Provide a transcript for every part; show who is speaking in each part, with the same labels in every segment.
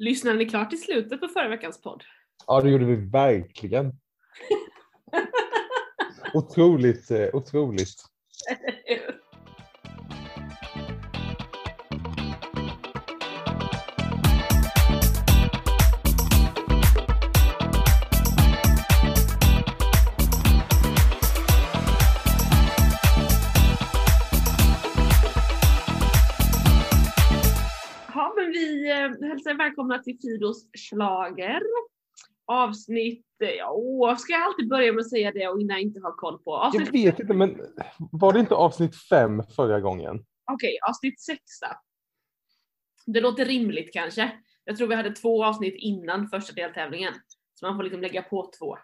Speaker 1: Lyssnade ni klart till slutet på förra veckans podd?
Speaker 2: Ja, det gjorde vi verkligen. Otroligt, eh, otroligt.
Speaker 1: Hälsar er välkomna till Fidos slager. Avsnitt, ja, åh, ska jag alltid börja med att säga det och innan jag inte har koll på? Avsnitt,
Speaker 2: Jag vet inte, men var det inte avsnitt fem förra gången?
Speaker 1: Okej, avsnitt sex då. Det låter rimligt kanske. Jag tror vi hade två avsnitt innan första deltävlingen. Så man får liksom lägga på två.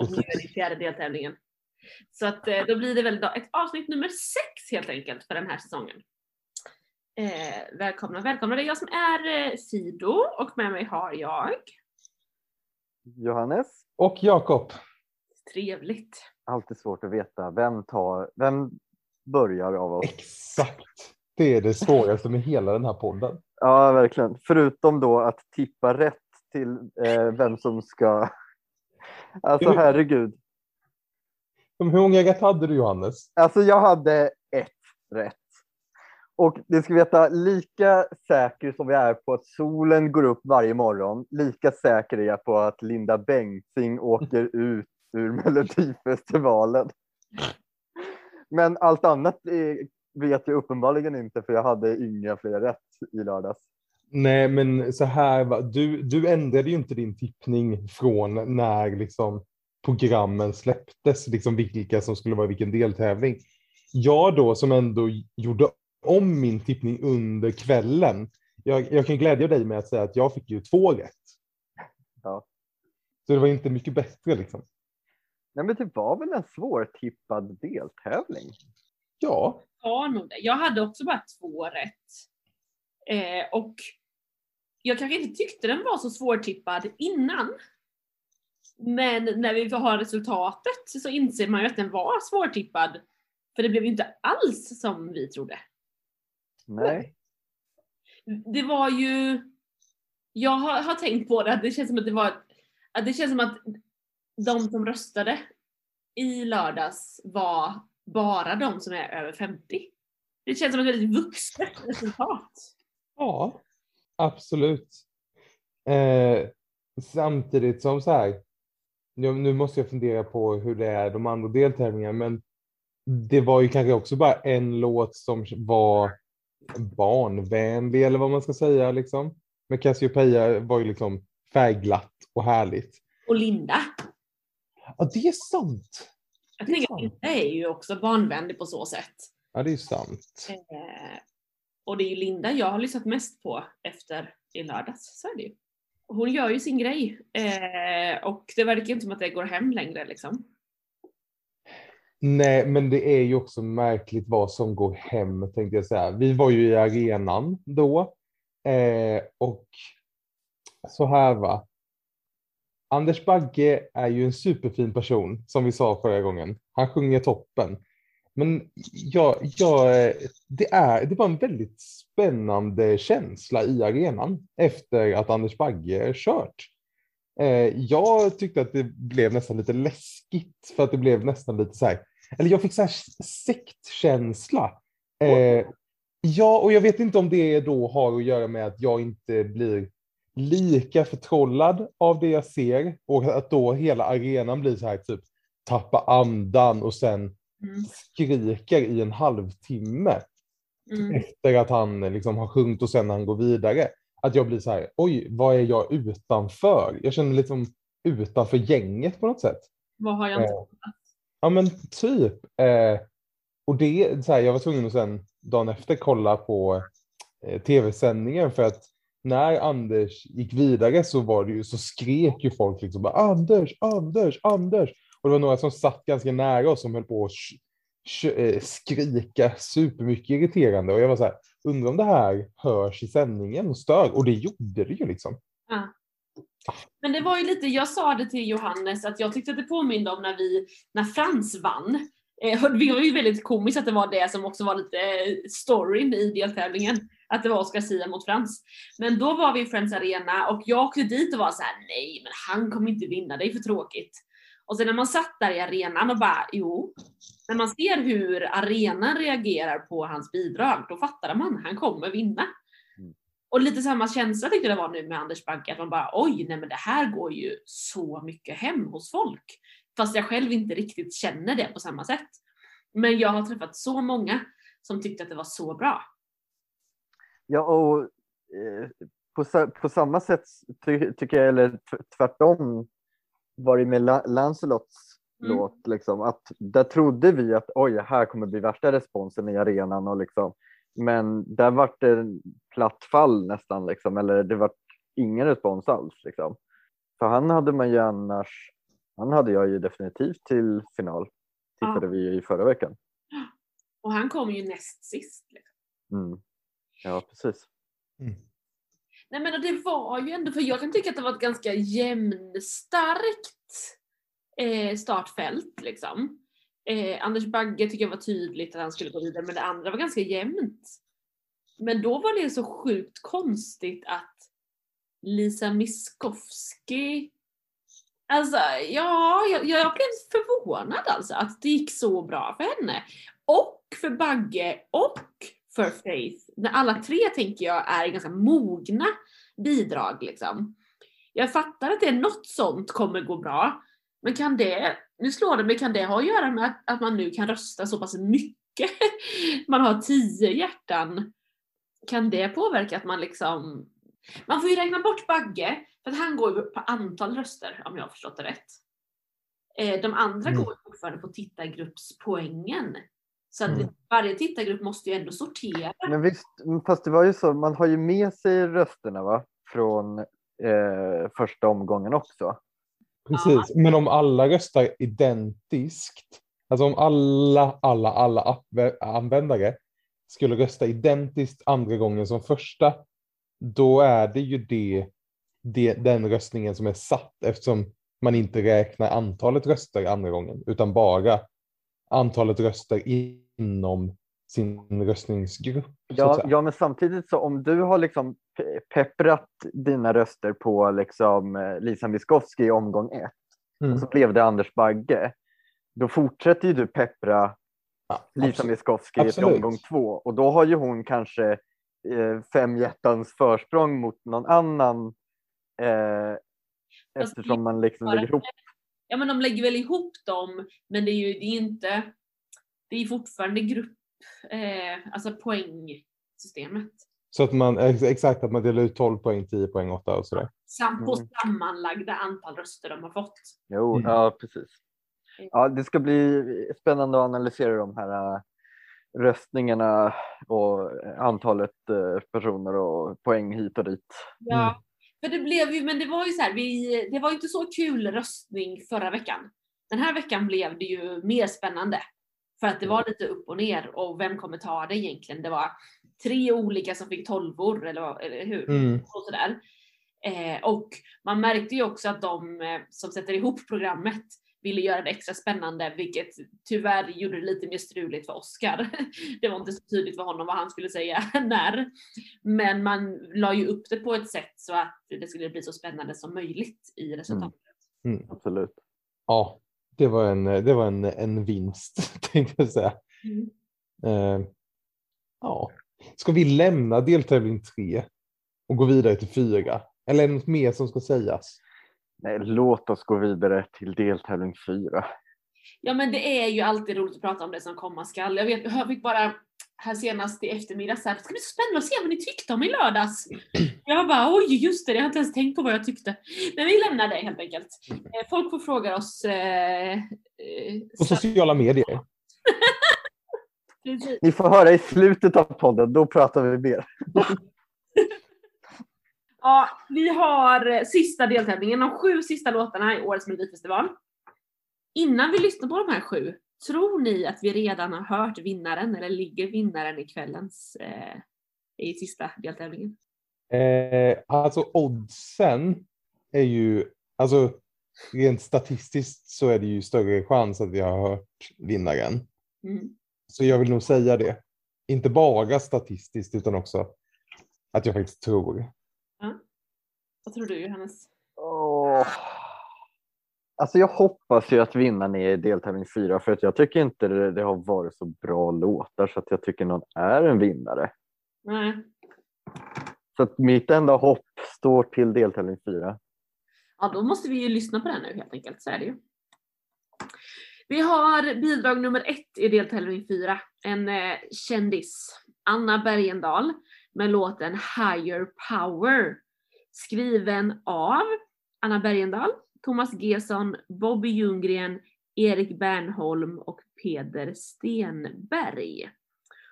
Speaker 1: Och nu är det fjärde deltävlingen. Så att eh, då blir det väl ett avsnitt nummer sex helt enkelt för den här säsongen. Eh, välkomna, välkomna. Det är jag som är eh, Fido och med mig har jag.
Speaker 3: Johannes,
Speaker 2: Och Jakob.
Speaker 1: Trevligt.
Speaker 3: alltid svårt att veta vem tar, vem börjar av oss?
Speaker 2: Exakt. Det är det svåraste med hela den här podden.
Speaker 3: Ja, verkligen. Förutom då att tippa rätt till eh, vem som ska. Alltså herregud.
Speaker 2: Hur många rätt hade du Johannes?
Speaker 3: Alltså jag hade ett rätt. Och det ska veta, lika säker som jag är på att solen går upp varje morgon, lika säker är jag på att Linda Bengtzing åker ut ur Melodifestivalen. Men allt annat eh, vet jag uppenbarligen inte, för jag hade inga fler rätt i lördags.
Speaker 2: Nej, men så här va. Du, du ändrade ju inte din tippning från när liksom programmen släpptes, liksom vilka som skulle vara i vilken deltävling. Jag då som ändå gjorde om min tippning under kvällen. Jag, jag kan glädja dig med att säga att jag fick ju två rätt.
Speaker 3: Ja.
Speaker 2: Så det var inte mycket bättre liksom.
Speaker 3: Nej, men det var väl en svårtippad deltävling?
Speaker 2: Ja,
Speaker 1: Ja, nog det. Jag hade också bara två rätt. Eh, och jag kanske inte tyckte den var så svårtippad innan. Men när vi har resultatet så inser man ju att den var svårtippad. För det blev ju inte alls som vi trodde.
Speaker 3: Nej.
Speaker 1: Det var ju... Jag har, har tänkt på det, att det känns som att det var... Att det känns som att de som röstade i lördags var bara de som är över 50. Det känns som ett väldigt vuxet resultat.
Speaker 2: ja, absolut. Eh, samtidigt som så här, nu, nu måste jag fundera på hur det är de andra deltävlingarna, men det var ju kanske också bara en låt som var barnvänlig eller vad man ska säga liksom. Men Cassiopeia var ju liksom färgglatt och härligt.
Speaker 1: Och Linda.
Speaker 2: Ja, det är sant.
Speaker 1: Jag
Speaker 2: Det
Speaker 1: tänker att. Linda är ju också barnvänlig på så sätt.
Speaker 2: Ja, det är sant.
Speaker 1: Eh, och det är ju Linda jag har lyssnat mest på efter i lördags. Så är det ju. Hon gör ju sin grej. Eh, och det verkar inte som att det går hem längre liksom.
Speaker 2: Nej, men det är ju också märkligt vad som går hem, tänkte jag säga. Vi var ju i arenan då eh, och så här va. Anders Bagge är ju en superfin person, som vi sa förra gången. Han sjunger toppen. Men ja, ja, det, är, det var en väldigt spännande känsla i arenan efter att Anders Bagge kört. Eh, jag tyckte att det blev nästan lite läskigt för att det blev nästan lite så här, eller jag fick så här sektkänsla. Eh, ja, och jag vet inte om det då har att göra med att jag inte blir lika förtrollad av det jag ser och att då hela arenan blir så här typ tappa andan och sen
Speaker 1: Mm.
Speaker 2: skriker i en halvtimme
Speaker 1: Mm.
Speaker 2: efter att han liksom har sjungit och sen när han går vidare. Att jag blir så här, oj, vad är jag utanför? Jag känner mig liksom utanför gänget på något sätt.
Speaker 1: Vad har jag inte
Speaker 2: Eh, Ja men typ. Eh, och det, så här, jag var tvungen att sen dagen efter kolla på eh, tv-sändningen för att när Anders gick vidare så var det ju så skrek ju folk liksom bara Anders, Anders, Anders. Och det var några som satt ganska nära oss som höll på att eh, skrika supermycket irriterande och jag var så här, undrar om det här hörs i sändningen och stör och det gjorde det ju liksom.
Speaker 1: Men det var ju lite, jag sa det till Johannes att jag tyckte att det påminde om när vi, när Frans vann. Eh, det var ju väldigt komiskt att det var det som också var lite eh, storyn i deltävlingen. Att det var Oscar Sia mot Frans. Men då var vi i Friends Arena och jag åkte dit och var så här: nej men han kommer inte vinna, det är för tråkigt. Och sen när man satt där i arenan och bara, jo. När man ser hur arenan reagerar på hans bidrag, då fattar man, han kommer vinna. Och lite samma känsla tyckte jag det var nu med Anders Bagge, att man bara oj, nej men det här går ju så mycket hem hos folk. Fast jag själv inte riktigt känner det på samma sätt. Men jag har träffat så många som tyckte att det var så bra.
Speaker 3: Ja, och eh, på, på samma sätt ty, tycker jag, eller tv- tvärtom, var det med La- Lancelots
Speaker 1: Mm.
Speaker 3: låt, liksom, att där trodde vi att oj, här kommer bli värsta responsen i arenan och liksom, men där var det en platt fall nästan, liksom, eller det var ingen respons alls. Liksom. För han hade man ju annars, han hade jag ju definitivt till final, tittade
Speaker 1: Ja.
Speaker 3: vi ju i förra veckan.
Speaker 1: Och han kom ju näst sist. Liksom.
Speaker 3: Mm. Ja, precis.
Speaker 2: Mm.
Speaker 1: Nej men och det var ju ändå, för jag kan tycka att det var ett ganska jämnstarkt eh, startfält liksom. Eh, Anders Bagge tycker jag var tydligt att han skulle gå vidare men det andra var ganska jämnt. Men då var det så sjukt konstigt att Lisa Miskovsky Alltså ja, jag, jag blev förvånad alltså att det gick så bra för henne. Och för Bagge och för Faith. När alla tre tänker jag är ganska mogna bidrag liksom. Jag fattar att det är något sånt kommer gå bra. Men kan det, nu slår det mig, kan det ha att göra med att, att man nu kan rösta så pass mycket? Man har tio hjärtan. Kan det påverka att man liksom, man får ju räkna bort Bagge, för att han går ju på antal röster om jag har förstått det rätt. Eh, De andra
Speaker 2: Mm.
Speaker 1: går fortfarande på tittargruppspoängen. Så att
Speaker 2: Mm.
Speaker 1: varje tittargrupp måste ju ändå sortera.
Speaker 3: Men visst, fast det var ju så, man har ju med sig rösterna va? från eh, första omgången också.
Speaker 2: Precis, men om alla röstar identiskt, alltså om alla, alla, alla användare skulle rösta identiskt andra gången som första, då är det ju det, det, den röstningen som är satt eftersom man inte räknar antalet röster andra gången, utan bara antalet röster inom sin röstningsgrupp.
Speaker 3: Ja, ja, men samtidigt så om du har liksom pe- pepprat dina röster på liksom eh, Lisa Miskovsky i omgång ett
Speaker 2: Mm.
Speaker 3: och så blev det Anders Bagge, då fortsätter ju du peppra
Speaker 2: Ja,
Speaker 3: Lisa. Miskovsky
Speaker 2: Absolut.
Speaker 3: omgång två och då har ju hon kanske eh, fem hjärtans försprång mot någon annan eh, eftersom man liksom lägger ihop.
Speaker 1: Ja men de lägger väl ihop dem, men det är ju det är inte, det är fortfarande grupp, eh, alltså poängsystemet.
Speaker 2: Så att man, ex- exakt att man delar ut 12 poäng, 10 poäng, 8 och sådär.
Speaker 1: Sam, på
Speaker 3: Mm.
Speaker 1: sammanlagda antal röster de har fått.
Speaker 3: Jo,
Speaker 2: Mm.
Speaker 3: ja precis. Ja, det ska bli spännande att analysera de här äh, röstningarna och äh, antalet äh, personer och poäng hit och dit.
Speaker 1: Ja, för det blev ju, men det var ju så här, vi, det var inte så kul röstning förra veckan. Den här veckan blev det ju mer spännande. För att det var lite upp och ner och vem kommer ta det egentligen? Det var tre olika som fick tolvor eller, eller hur?
Speaker 2: Mm.
Speaker 1: och sådär. Eh, och man märkte ju också att de eh, som sätter ihop programmet ville göra det extra spännande, vilket tyvärr gjorde det lite mer struligt för Oscar. Det var inte så tydligt för honom vad han skulle säga när. Men man la ju upp det på ett sätt så att det skulle bli så spännande som möjligt i resultatet.
Speaker 2: Mm.
Speaker 3: Absolut.
Speaker 2: Ja, det var en, det var en, en vinst, tänkte jag säga.
Speaker 1: Mm.
Speaker 2: Eh, ja. Ska vi lämna deltävling tre och gå vidare till fyra? Eller är det något mer som ska sägas?
Speaker 3: Nej, låt oss gå vidare till deltävling fyra.
Speaker 1: Ja men det är ju alltid roligt att prata om det som komma skall. Jag vet, jag fick bara här senast i eftermiddag så här, det ska bli så spännande att se vad ni tyckte om i lördags. Jag bara oj just det, jag har inte ens tänkt på vad jag tyckte. Men vi lämnar det helt enkelt. Eh, Folk får fråga oss. Eh, eh,
Speaker 2: På sociala medier.
Speaker 3: Ni får höra i slutet av podden, då pratar vi mer.
Speaker 1: Ja, vi har eh, sista deltävlingen, de sju sista låtarna i årets Melodifestival. Innan vi lyssnar på de här sju, tror ni att vi redan har hört vinnaren eller ligger vinnaren i kvällens eh, i sista deltävlingen?
Speaker 2: Eh, alltså oddsen är ju, alltså rent statistiskt så är det ju större chans att vi har hört vinnaren.
Speaker 1: Mm.
Speaker 2: Så jag vill nog säga det. Inte bara statistiskt utan också att jag faktiskt tror.
Speaker 1: Vad tror du Johannes?
Speaker 3: Åh. Alltså jag hoppas ju att vinnaren är i deltävling fyra för att jag tycker inte det, det har varit så bra låtar så att jag tycker någon är en vinnare.
Speaker 1: Nej.
Speaker 3: Så att mitt enda hopp står till deltävling fyra.
Speaker 1: Ja, då måste vi ju lyssna på den nu helt enkelt, så är det ju. Vi har bidrag nummer ett i deltävling fyra. En eh, kändis, Anna Bergendahl, med låten Higher Power. Skriven av Anna Bergendahl, Thomas Gesson, Bobby Ljunggren, Erik Bernholm och Peder Stenberg.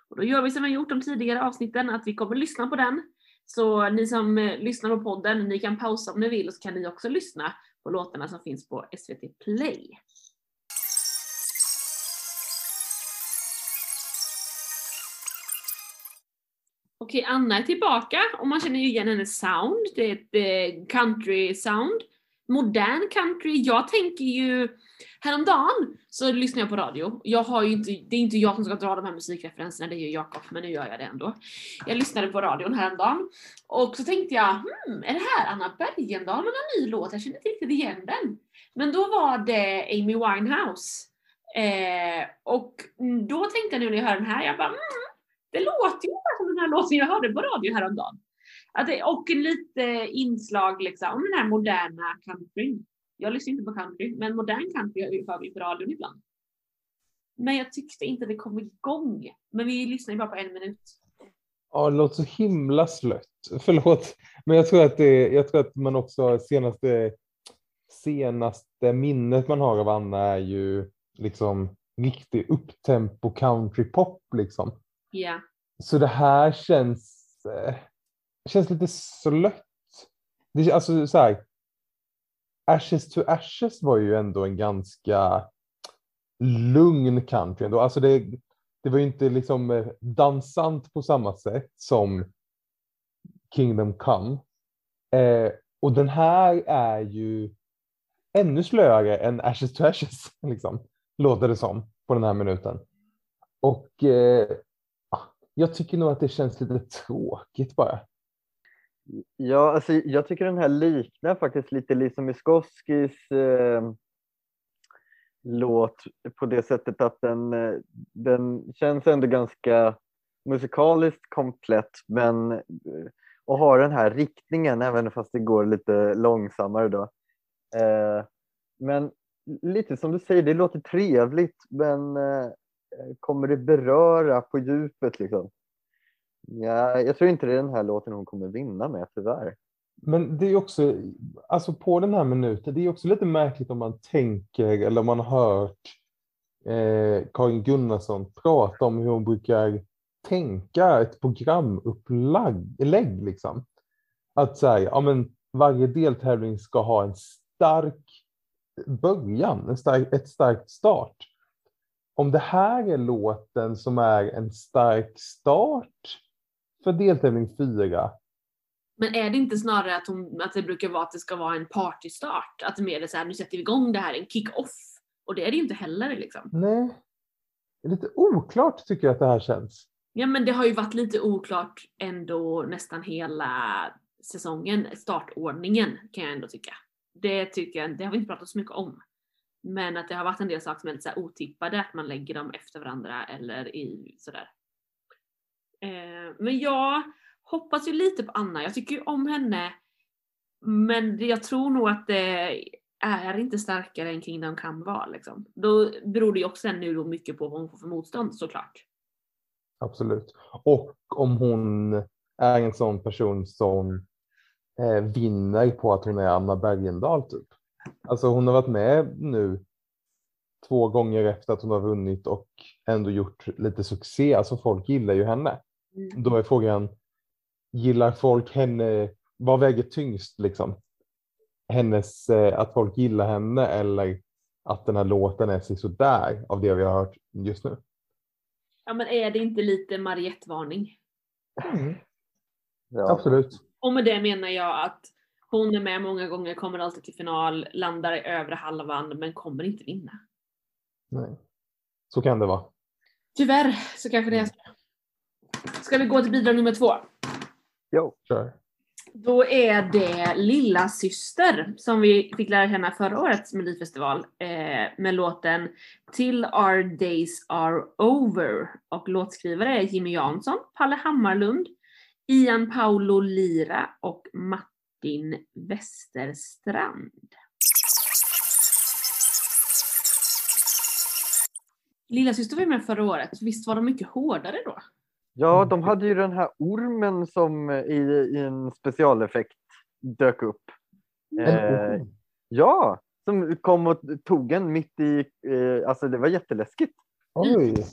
Speaker 1: Och då gör vi som vi har gjort de tidigare avsnitten, att vi kommer lyssna på den. Så ni som eh, lyssnar på podden, ni kan pausa om ni vill och så kan ni också lyssna på låtarna som finns på SVT Play. Okej, Anna är tillbaka och man känner ju igen hennes sound. Det är ett eh, country sound. Modern country. Jag tänker ju, häromdagen så lyssnade jag på radio. Jag har ju inte, det är inte jag som ska dra de här musikreferenserna, det är ju Jakob, men nu gör jag det ändå. Jag lyssnade på radion häromdagen och så tänkte jag, hmm, är det här Anna Bergendahl med en ny låt? Jag känner inte riktigt igen den. Men då var det Amy Winehouse. Eh, och då tänkte jag nu när jag hör den här, jag bara, mm, det låter ju ungefär som den här låten jag hörde på radio häromdagen. Att det, och lite inslag liksom, om den här moderna countryn. Jag lyssnar inte på country, men modern country hör vi på radion ibland. Men jag tyckte inte det kom igång. Men vi lyssnar ju bara på en minut.
Speaker 2: Ja, det låter så himla slött. Förlåt, men jag tror att, det, jag tror att man också senaste, senaste minnet man har av Anna är ju liksom riktig upptempo countrypop liksom.
Speaker 1: Ja.
Speaker 2: Så det här känns, det känns lite slött. Det, alltså så här, Ashes to Ashes var ju ändå en ganska lugn country ändå. Alltså det, det var ju inte liksom eh, dansant på samma sätt som Kingdom Come. Eh, och den här är ju ännu slöare än Ashes to Ashes, liksom, låter det som på den här minuten. Och eh, ah, jag tycker nog att det känns lite tråkigt bara.
Speaker 3: Ja, alltså, jag tycker den här liknar faktiskt lite Lisa Miskovskis eh, låt på det sättet att den, eh, den känns ändå ganska musikaliskt komplett men eh, och har den här riktningen även fast det går lite långsammare då. Eh, men lite som du säger, det låter trevligt men eh, kommer det beröra på djupet liksom? Ja, jag tror inte det är den här låten hon kommer vinna med tyvärr.
Speaker 2: Men det är också, alltså på den här minuten, det är också lite märkligt om man tänker eller om man har hört eh, Karin Gunnarsson prata om hur hon brukar tänka ett programupplägg. Liksom. Att säga, ja men varje deltävling ska ha en stark början, en stark, ett starkt start. Om det här är låten som är en stark start för deltävling fyra.
Speaker 1: Men är det inte snarare att, hon, att det brukar vara att det ska vara en partystart? Att det mer är så här, nu sätter vi igång det här, en kick-off. Och det är det ju inte heller liksom.
Speaker 2: Nej. Det är lite oklart tycker jag att det här känns.
Speaker 1: Ja men det har ju varit lite oklart ändå nästan hela säsongen, startordningen kan jag ändå tycka. Det tycker jag, det har vi inte pratat så mycket om. Men att det har varit en del saker som är lite så här otippade, att man lägger dem efter varandra eller i sådär. Eh, men jag hoppas ju lite på Anna, jag tycker ju om henne. Men jag tror nog att det är inte starkare än Kingdom Come var liksom. Då beror det ju också nu då mycket på vad hon får för motstånd såklart.
Speaker 2: Absolut. Och om hon är en sån person som eh, vinner på att hon är Anna Bergendahl typ. Alltså hon har varit med nu två gånger efter att hon har vunnit och ändå gjort lite succé. Alltså folk gillar ju henne. Mm. Då är frågan, gillar folk henne, vad väger tyngst liksom? Hennes, eh, att folk gillar henne eller att den här låten är sådär av det vi har hört just nu?
Speaker 1: Ja men är det inte lite Mariette-varning?
Speaker 2: Mm. Ja. Absolut.
Speaker 1: Och med det menar jag att Hon är med många gånger, kommer alltid till final, landar i övre halvan men kommer inte vinna.
Speaker 2: Nej. Så kan det vara.
Speaker 1: Tyvärr så kanske det är så. Ska vi gå till bidrag nummer två?
Speaker 3: Jo.
Speaker 2: Kör.
Speaker 1: Då är det Lilla Syster som vi fick lära känna förra årets Melodifestival eh, med låten Till Our Days Are Over. Och låtskrivare är Jimmy Jansson, Palle Hammarlund, Ian Paolo Lira och Martin Westerstrand. Lilla Syster var med förra året, visst var de mycket hårdare då?
Speaker 3: Ja, de hade ju den här ormen som i, i en specialeffekt dök upp. Eh, ja, som kom och tog en mitt i, eh, alltså det var jätteläskigt.
Speaker 2: Oj.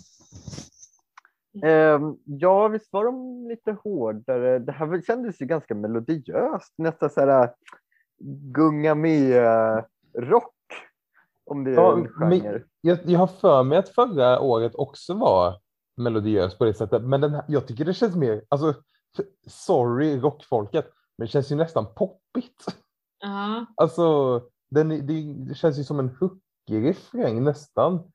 Speaker 3: Eh, ja, visst var de lite hårdare. Det här kändes ju ganska melodiöst, nästan så här gunga med rock. Om det är
Speaker 2: Ja,
Speaker 3: en genre.
Speaker 2: Jag, jag har för mig att förra året också var melodiös på det sättet. Men den här, jag tycker det känns mer, alltså sorry rockfolket, men det känns ju nästan poppigt.
Speaker 1: Ja,
Speaker 2: Alltså den, det, det känns ju som en hookig refräng nästan.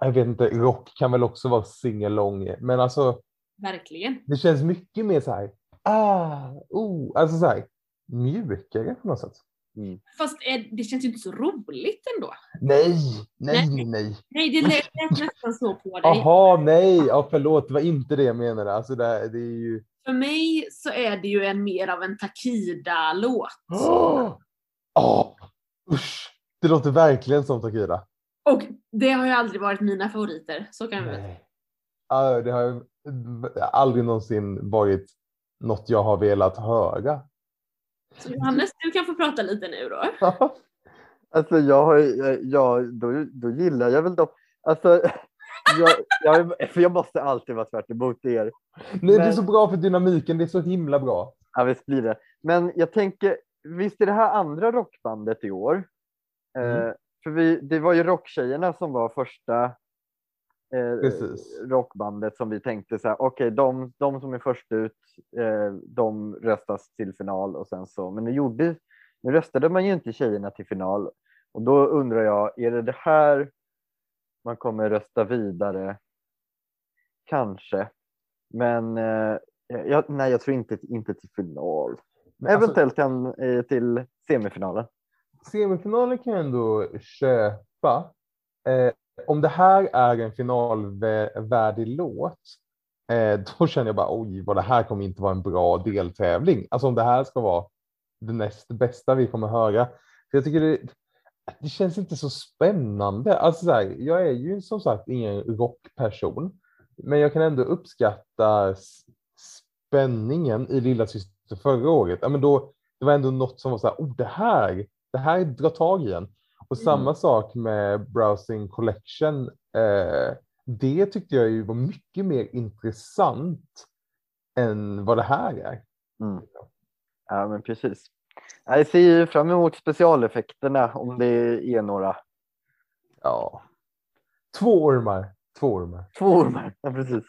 Speaker 2: Jag vet inte, rock kan väl också vara singalong, men alltså
Speaker 1: verkligen.
Speaker 2: det känns mycket mer så här, ah, oh, alltså så här mjukare på något sätt.
Speaker 1: Fast eh, det känns ju inte så roligt ändå.
Speaker 2: Nej, nej, nej.
Speaker 1: Nej, det lät nästan så på dig.
Speaker 2: Jaha, nej, ja, förlåt, det var inte det jag menade. Alltså det, det är ju...
Speaker 1: För mig så är det ju en mer av en Takida-låt.
Speaker 2: Åh, Åh, usch, det låter verkligen som Takida.
Speaker 1: Och det har ju aldrig varit mina favoriter, så kan vi väl
Speaker 2: Nej. Ja, det har ju aldrig någonsin varit något jag har velat höra.
Speaker 1: Så Johannes, du kan få prata lite nu då.
Speaker 3: Alltså jag har ja, då, då gillar jag väl dem. Alltså, jag, jag, för jag måste alltid vara tvärt emot er.
Speaker 2: Nej, det är
Speaker 3: Men-
Speaker 2: så bra för dynamiken, det är så himla bra.
Speaker 3: Ja, visst blir det. Men jag tänker, visst är det här andra rockbandet i år?
Speaker 2: Mm.
Speaker 3: Eh, för vi, det var ju Rocktjejerna som var första eh, rockbandet som vi tänkte så här, okej, de, de som är först ut, eh, de röstas till final och sen så, men nu gjorde, nu röstade man ju inte tjejerna till final och då undrar jag, är det det här man kommer rösta vidare? Kanske, men eh, jag, nej, jag tror inte, inte till final.
Speaker 2: Men alltså,
Speaker 3: Eventuellt kan, eh, till semifinalen.
Speaker 2: semifinalen kan jag ändå köpa. Eh, om det här är en finalvärdig låt, eh, då känner jag bara oj, vad det här kommer inte vara en bra deltävling. Alltså om det här ska vara det näst bästa vi kommer höra. För jag tycker det, det känns inte så spännande. Alltså så här, jag är ju som sagt ingen rockperson, men jag kan ändå uppskatta spänningen i Lilla Syster förra året. Ja, men då, det var ändå något som var så här, oh det här, det här drar tag i en. Och
Speaker 1: Mm.
Speaker 2: samma sak med Browsing Collection. Eh, det tyckte jag ju var mycket mer intressant än vad det här är.
Speaker 3: Mm. Ja, men precis. Jag ser ju fram emot specialeffekterna om det är några.
Speaker 2: Ja. Två ormar. Två ormar.
Speaker 3: Två ormar. Ja, precis.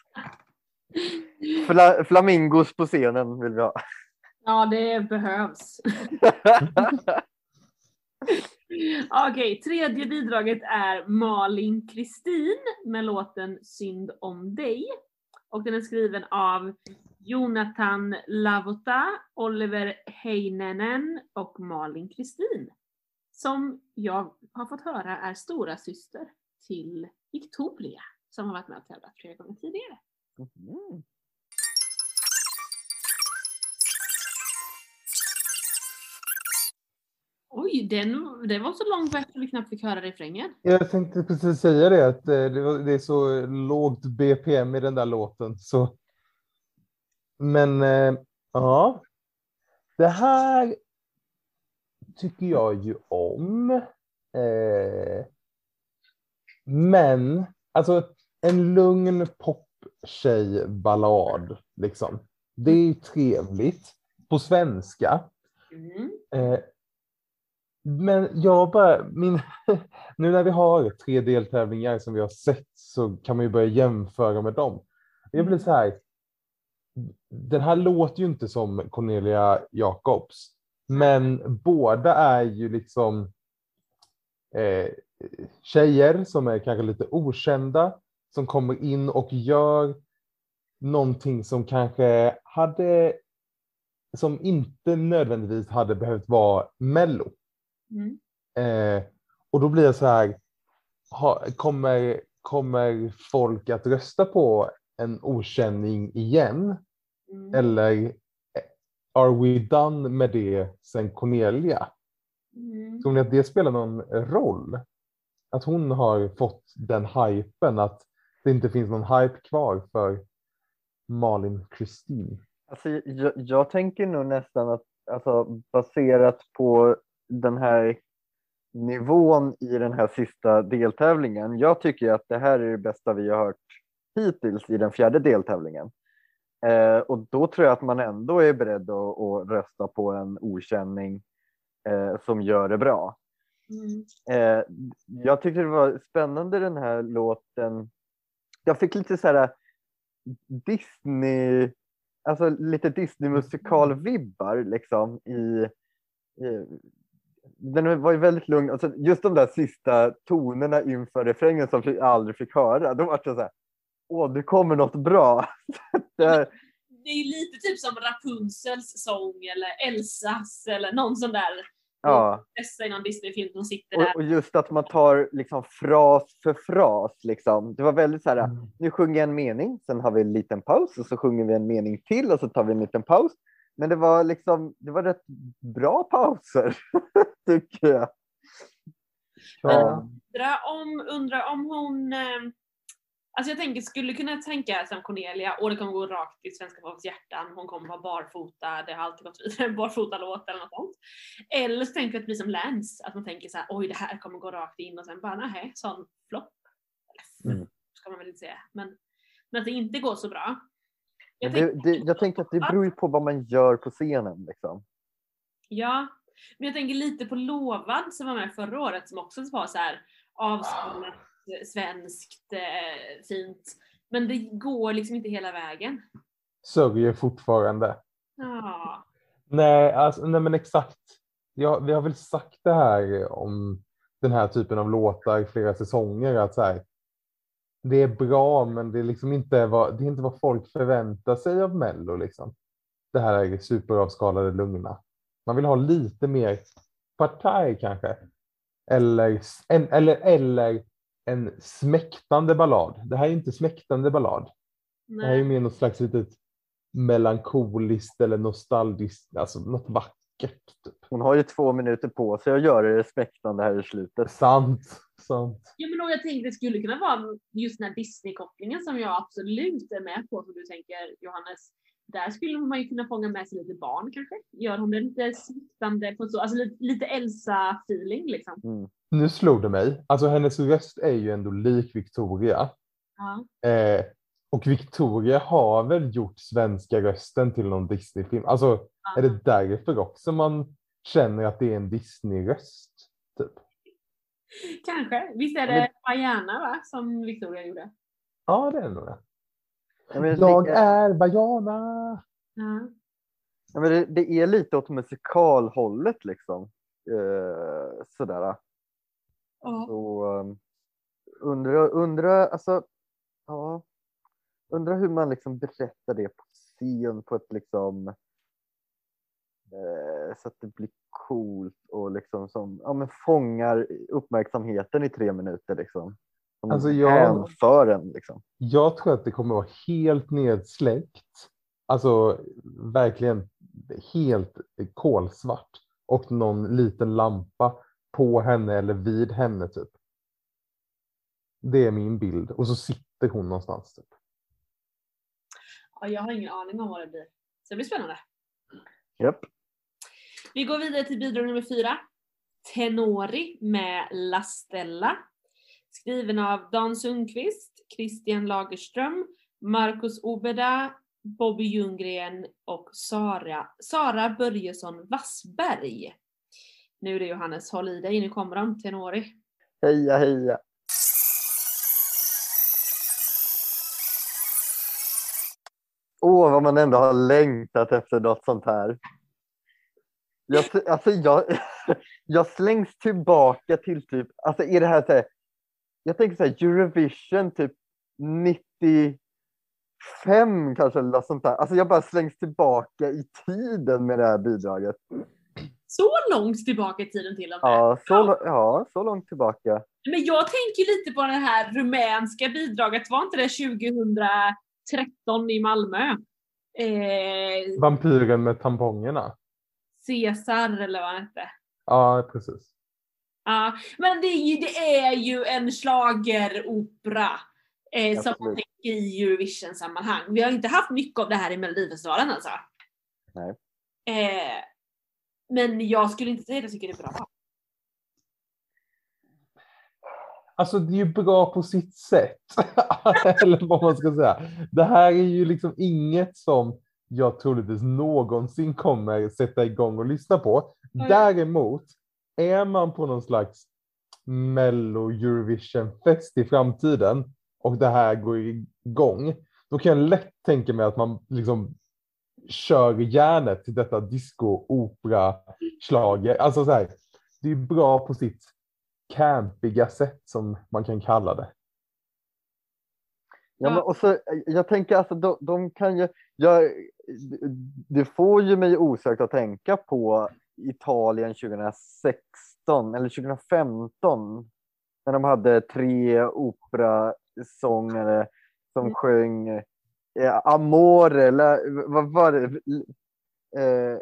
Speaker 3: Fla, flamingos på scenen vill vi ha.
Speaker 1: Ja, det behövs. Okej, tredje bidraget är Malin Kristin med låten Synd om dig. Och den är skriven av Jonathan Lavota, Oliver Heinenen och Malin Kristin. Som jag har fått höra är stora syster till Victoria som har varit med och tävlat flera gånger tidigare.
Speaker 3: Mm.
Speaker 1: Oj, den, det var så långt bort att vi knappt fick höra refrängen.
Speaker 2: Jag tänkte precis säga det, att eh, det, var, det är så lågt BPM i den där låten. Så. Men eh, ja, det här tycker jag ju om. Eh, men alltså en lugn poptjejballad, liksom. Det är ju trevligt på svenska.
Speaker 1: Mm.
Speaker 2: Men jag bara, min, nu när vi har tre deltävlingar som vi har sett så kan man ju börja jämföra med dem. Jag blir så här, den här låter ju inte som Cornelia Jacobs. Men båda är ju liksom eh, tjejer som är kanske lite okända som kommer in och gör någonting som kanske hade som inte nödvändigtvis hade behövt vara mello.
Speaker 1: Mm.
Speaker 2: Eh, och då blir det så här, ha, kommer, kommer folk att rösta på en okänning igen?
Speaker 1: Mm.
Speaker 2: Eller eh, are we done med det sen Cornelia?
Speaker 1: Mm.
Speaker 2: Tror ni att det spelar någon roll? Att hon har fått den hypen, att det inte finns någon hype kvar för Malin Kristin?
Speaker 3: Alltså, jag, jag tänker nog nästan att alltså, baserat på den här nivån i den här sista deltävlingen. Jag tycker att det här är det bästa vi har hört hittills i den fjärde deltävlingen. Eh, och då tror jag att man ändå är beredd att, att rösta på en okänning eh, som gör det bra.
Speaker 1: Mm.
Speaker 3: Eh, jag tyckte det var spännande den här låten. Jag fick lite så här Disney, alltså lite Disney musikal-vibbar liksom i, i den var ju väldigt lugn. Alltså, just de där sista tonerna inför refrängen som jag aldrig fick höra, då var det så här, åh, det kommer något bra. det,
Speaker 1: Det är ju lite typ som Rapunzels sång eller Elsas eller någon sån där
Speaker 3: ja.
Speaker 1: prinsessa i någon Disney-film som sitter
Speaker 3: och,
Speaker 1: där.
Speaker 3: och just att man tar liksom fras för fras. Liksom. Det var väldigt så här,
Speaker 2: Mm.
Speaker 3: nu sjunger jag en mening, sen har vi en liten paus och så sjunger vi en mening till och så tar vi en liten paus. Men det var liksom, det var rätt bra pauser, tycker jag.
Speaker 2: Ja.
Speaker 1: Undra om, undra om hon... Eh, alltså jag tänker, skulle kunna tänka som Cornelia, och det kommer gå rakt i svenska folkets hjärtan, hon kommer vara barfota, det har alltid gått vidare, en barfota-låt eller något sånt. Eller så tänker jag att det blir som Lance, att man tänker så här, oj det här kommer gå rakt in och sen bara nej, sån flopp.
Speaker 3: Mm.
Speaker 1: ska man väl inte säga, men, men att det inte går så bra. Jag
Speaker 3: Det, det, jag tänker att det beror ju på vad man gör på scenen. Liksom.
Speaker 1: Ja, men jag tänker lite på Lovad som var med förra året som också var så här avskallat, eh, svenskt, eh, fint. Men det går liksom inte hela vägen.
Speaker 2: Sörjer fortfarande.
Speaker 1: Ja.
Speaker 2: Nej, alltså, nej men exakt. Ja, vi har väl sagt det här om den här typen av låtar i flera säsonger. Att så här, det är bra, men det är, liksom inte vad, det är inte vad folk förväntar sig av Mello. Liksom. Det här är superavskalade lugna. Man vill ha lite mer partaj kanske. Eller, en, eller, eller en smäktande ballad. Det här är inte smäktande ballad. Det här är
Speaker 1: Nej.
Speaker 2: mer något slags litet melankoliskt eller nostalgiskt, alltså något vackert. Typ.
Speaker 3: Hon har ju två minuter på sig att göra det respektande här i slutet.
Speaker 2: Sant, sant.
Speaker 1: Ja, men då jag tänkte det skulle kunna vara just den här Disney-kopplingen som jag absolut är med på som du tänker Johannes. Där skulle man ju kunna fånga med sig lite barn kanske. Gör hon det lite sviktande på så, alltså lite, lite Elsa-feeling liksom.
Speaker 3: Mm.
Speaker 2: Nu slog det mig. Alltså hennes röst är ju ändå lik Victoria.
Speaker 1: Ja.
Speaker 2: Eh, och Victoria har väl gjort svenska rösten till någon Disney-film. Alltså är det därför också man känner att det är en Disney-röst? Typ.
Speaker 1: Kanske. Visst är det Bajana va? Som Victoria gjorde?
Speaker 2: Ja, det är nog det.
Speaker 3: Ja, men
Speaker 2: Jag
Speaker 3: det,
Speaker 2: är Bajana.
Speaker 1: Ja.
Speaker 3: ja, men det, det är lite åt musikalhållet liksom. Eh, sådär.
Speaker 1: Ja.
Speaker 3: Så um, undrar, undra, alltså, ja, undra hur man liksom berättar det på scen på ett liksom eh, så att det blir coolt och liksom som, ja, men fångar uppmärksamheten i tre minuter liksom. Som
Speaker 2: Alltså, jag-
Speaker 3: en liksom.
Speaker 2: Jag tror att det kommer vara helt nedsläckt. Alltså verkligen helt kolsvart. Och någon liten lampa på henne eller vid henne typ. Det är min bild. Och så sitter hon någonstans. Typ.
Speaker 1: Ja, jag har ingen aning om vad det blir. Så det blir spännande.
Speaker 3: Japp.
Speaker 1: Vi går vidare till bidrag nummer fyra. Tenori med La Stella. Skriven av Dan Sundqvist, Christian Lagerström, Marcus Obeda, Bobby Ljunggren och Sara, Sara Börjesson Wassberg. Nu är det Johannes, håll i dig, nu kommer de, Tenori.
Speaker 3: Heja heja. Åh, vad man ändå har längtat efter något sånt här. Jag, alltså jag, jag slängs tillbaka till typ, alltså är det här så här, jag tänker så här Eurovision typ 95 kanske eller något sånt där. Alltså jag bara slängs tillbaka i tiden med det här bidraget.
Speaker 1: Så långt tillbaka i tiden till och med.
Speaker 3: Ja, så, ja, så långt tillbaka.
Speaker 1: Men jag tänker lite på det här rumänska bidraget, var inte det 2013 i Malmö? Eh,
Speaker 2: Vampyren med tampongerna.
Speaker 1: Caesar eller vad han hette.
Speaker 2: Ja, precis.
Speaker 1: Ja, men det är ju, det är ju en schlageropera eh, som man tänker i Eurovision-sammanhang. Vi har inte haft mycket av det här i Melodifestivalen alltså.
Speaker 3: Nej.
Speaker 1: Eh, men jag skulle inte säga att jag tycker det är bra.
Speaker 2: Alltså det är ju bra på sitt sätt. Eller vad man ska säga. Det här är ju liksom inget som jag troligtvis någonsin kommer sätta igång och lyssna på. Däremot, är man på någon slags Mello Eurovision-fest i framtiden och det här går igång, då kan jag lätt tänka mig att man liksom kör järnet till detta disco, opera, schlager. Alltså så här, det är bra på sitt campiga sätt som man kan kalla det.
Speaker 3: Ja, men och så, jag tänker alltså de, de kan ju, jag, det får ju mig osökt att tänka på Italien 2016 eller 2015 när de hade tre operasångare som
Speaker 1: Mm.
Speaker 3: sjöng eh, Amore, eller vad var det? Eh, eh,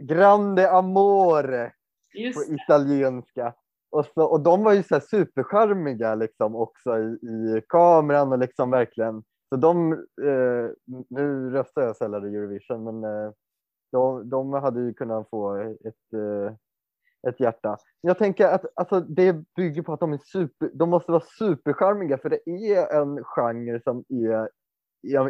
Speaker 3: Grande Amore på
Speaker 1: Just det.
Speaker 3: italienska. Och, så, och de var ju så här supercharmiga liksom också i, i kameran och liksom verkligen. Så de, eh, nu röstar jag sällan i Eurovision, men eh, de, de hade ju kunnat få ett, eh, ett hjärta. Jag tänker att alltså, det bygger på att de är super, de måste vara supercharmiga för det är en genre som är,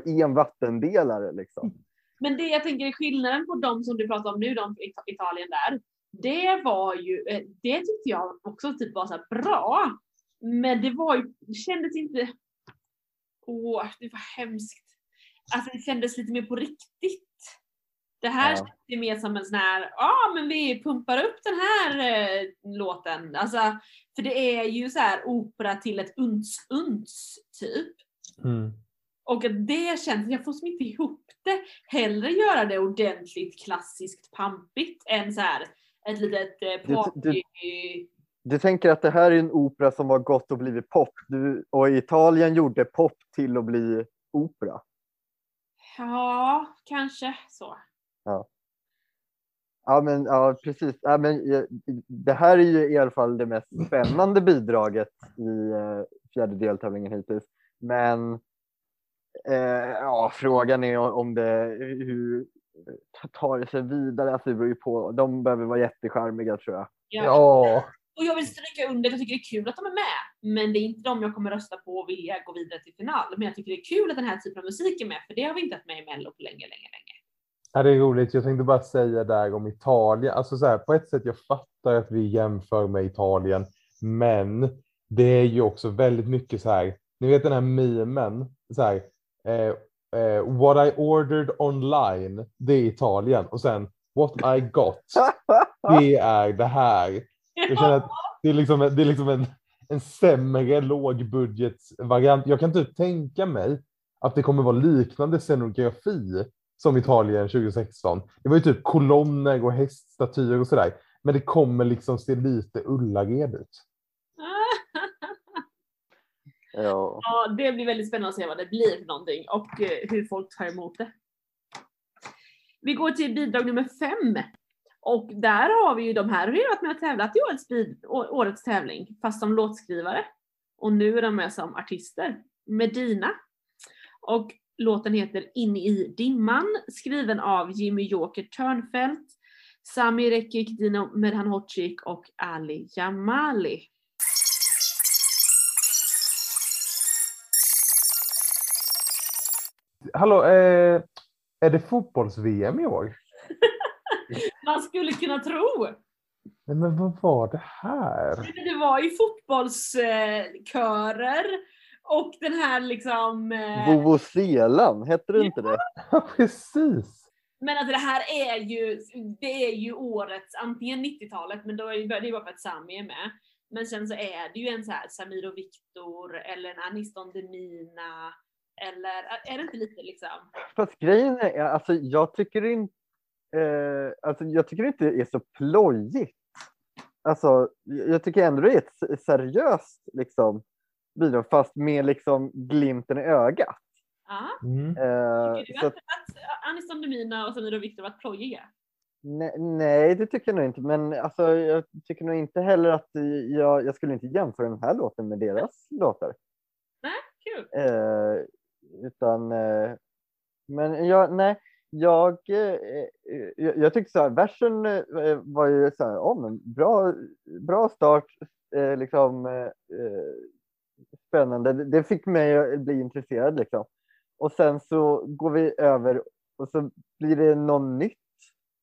Speaker 3: är en vattendelare liksom.
Speaker 1: Men det jag tänker är skillnaden på de som du pratar om nu, de i Italien där. Det var ju, eh, det tyckte jag också typ var så bra. Men det var ju, det kändes inte, åh det var hemskt. Alltså det kändes lite mer på riktigt. Det här
Speaker 3: Ja.
Speaker 1: ju mer som en sån här, ja ah, men vi pumpar upp den här eh, låten. Alltså, för det är ju så här opera till ett uns-uns typ. Och att det känns, jag får som inte ihop det. Hellre göra det ordentligt klassiskt pampigt än så här ett litet eh,
Speaker 3: Du-
Speaker 1: party.
Speaker 3: du- Du tänker att det här är en opera som har gått och blivit pop du, och Italien gjorde pop till att bli opera.
Speaker 1: Ja, kanske så.
Speaker 3: Ja, men ja, precis. Ja, men, eh, det här är ju i alla fall det mest spännande bidraget i eh, fjärde deltävlingen hittills. Men eh, ja, frågan är om det hur tar det sig vidare. Alltså, det beror ju på. De behöver vara jättecharmiga tror jag.
Speaker 1: Ja.
Speaker 2: Ja,
Speaker 1: Och jag vill stryka under att jag tycker det är kul att de är med. Men det är inte de jag kommer rösta på och vilja gå vidare till final. Men jag tycker det är kul att den här typen av musik är med. För det har vi inte haft med i Mello på länge, länge, länge.
Speaker 2: Ja, det är roligt. Jag tänkte bara säga där om Italien. Alltså så här, på ett sätt jag fattar att vi jämför med Italien, men det är ju också väldigt mycket så här. Ni vet den här memen så här. Eh, eh, what I ordered online, det är Italien och sen what I got, det är det här. Jag känner att det är liksom, det är liksom en, en sämre lågbudgetvariant. Jag kan typ tänka mig att det kommer vara liknande scenografi som Italien 2016. Det var ju typ kolonner och häststatyer och sådär. Men det kommer liksom se lite Ullared ut.
Speaker 3: Ja.
Speaker 1: Ja, det blir väldigt spännande att se vad det blir för någonting och eh, hur folk tar emot det. Vi går till bidrag nummer fem. Och där har vi ju de här har ju varit med och tävlat i årets, bid- årets tävling, fast som låtskrivare. Och nu är de med som artister. Medina. Och låten heter In i dimman, skriven av Jimmy Joker Törnfeldt, Sami Rekik, Dino Medhanhodzic och Ali Jamali.
Speaker 2: Hallå, eh, är det fotbolls-VM i år?
Speaker 1: Man skulle kunna tro.
Speaker 2: Nej, Men vad var det här?
Speaker 1: Det var ju fotbollskörer och den här liksom... eh,
Speaker 3: Vovoselan, hette det inte det?
Speaker 2: Ja, precis.
Speaker 1: Men alltså det här är ju, det är ju årets, antingen 90-talet, men då är det bara för att Sami är med. Men sen så är det ju en så här Samir och Viktor eller en Aniston Demina. Eller är det inte lite liksom?
Speaker 3: Fast grejen är, alltså jag tycker inte, eh, alltså jag tycker inte det är så plojigt. Alltså, jag tycker ändå det är ett seriöst liksom bidrag, fast med liksom glimten i ögat.
Speaker 1: Ja.
Speaker 2: Mm.
Speaker 3: Eh,
Speaker 1: Tycker du att, att Aniston Demina och Samir och Viktor varit plojiga?
Speaker 3: Nej, nej, det tycker jag nog inte. Men alltså, jag tycker nog inte heller att jag, jag skulle inte jämföra den här låten med deras låtar.
Speaker 1: Kul!
Speaker 3: Eh, utan, eh, men jag, nej, jag, eh, eh, jag, jag tyckte så här, versen var ju så här, oh, men bra, bra start, liksom spännande. Det, det fick mig att bli intresserad liksom. Och sen så går vi över och så blir det något nytt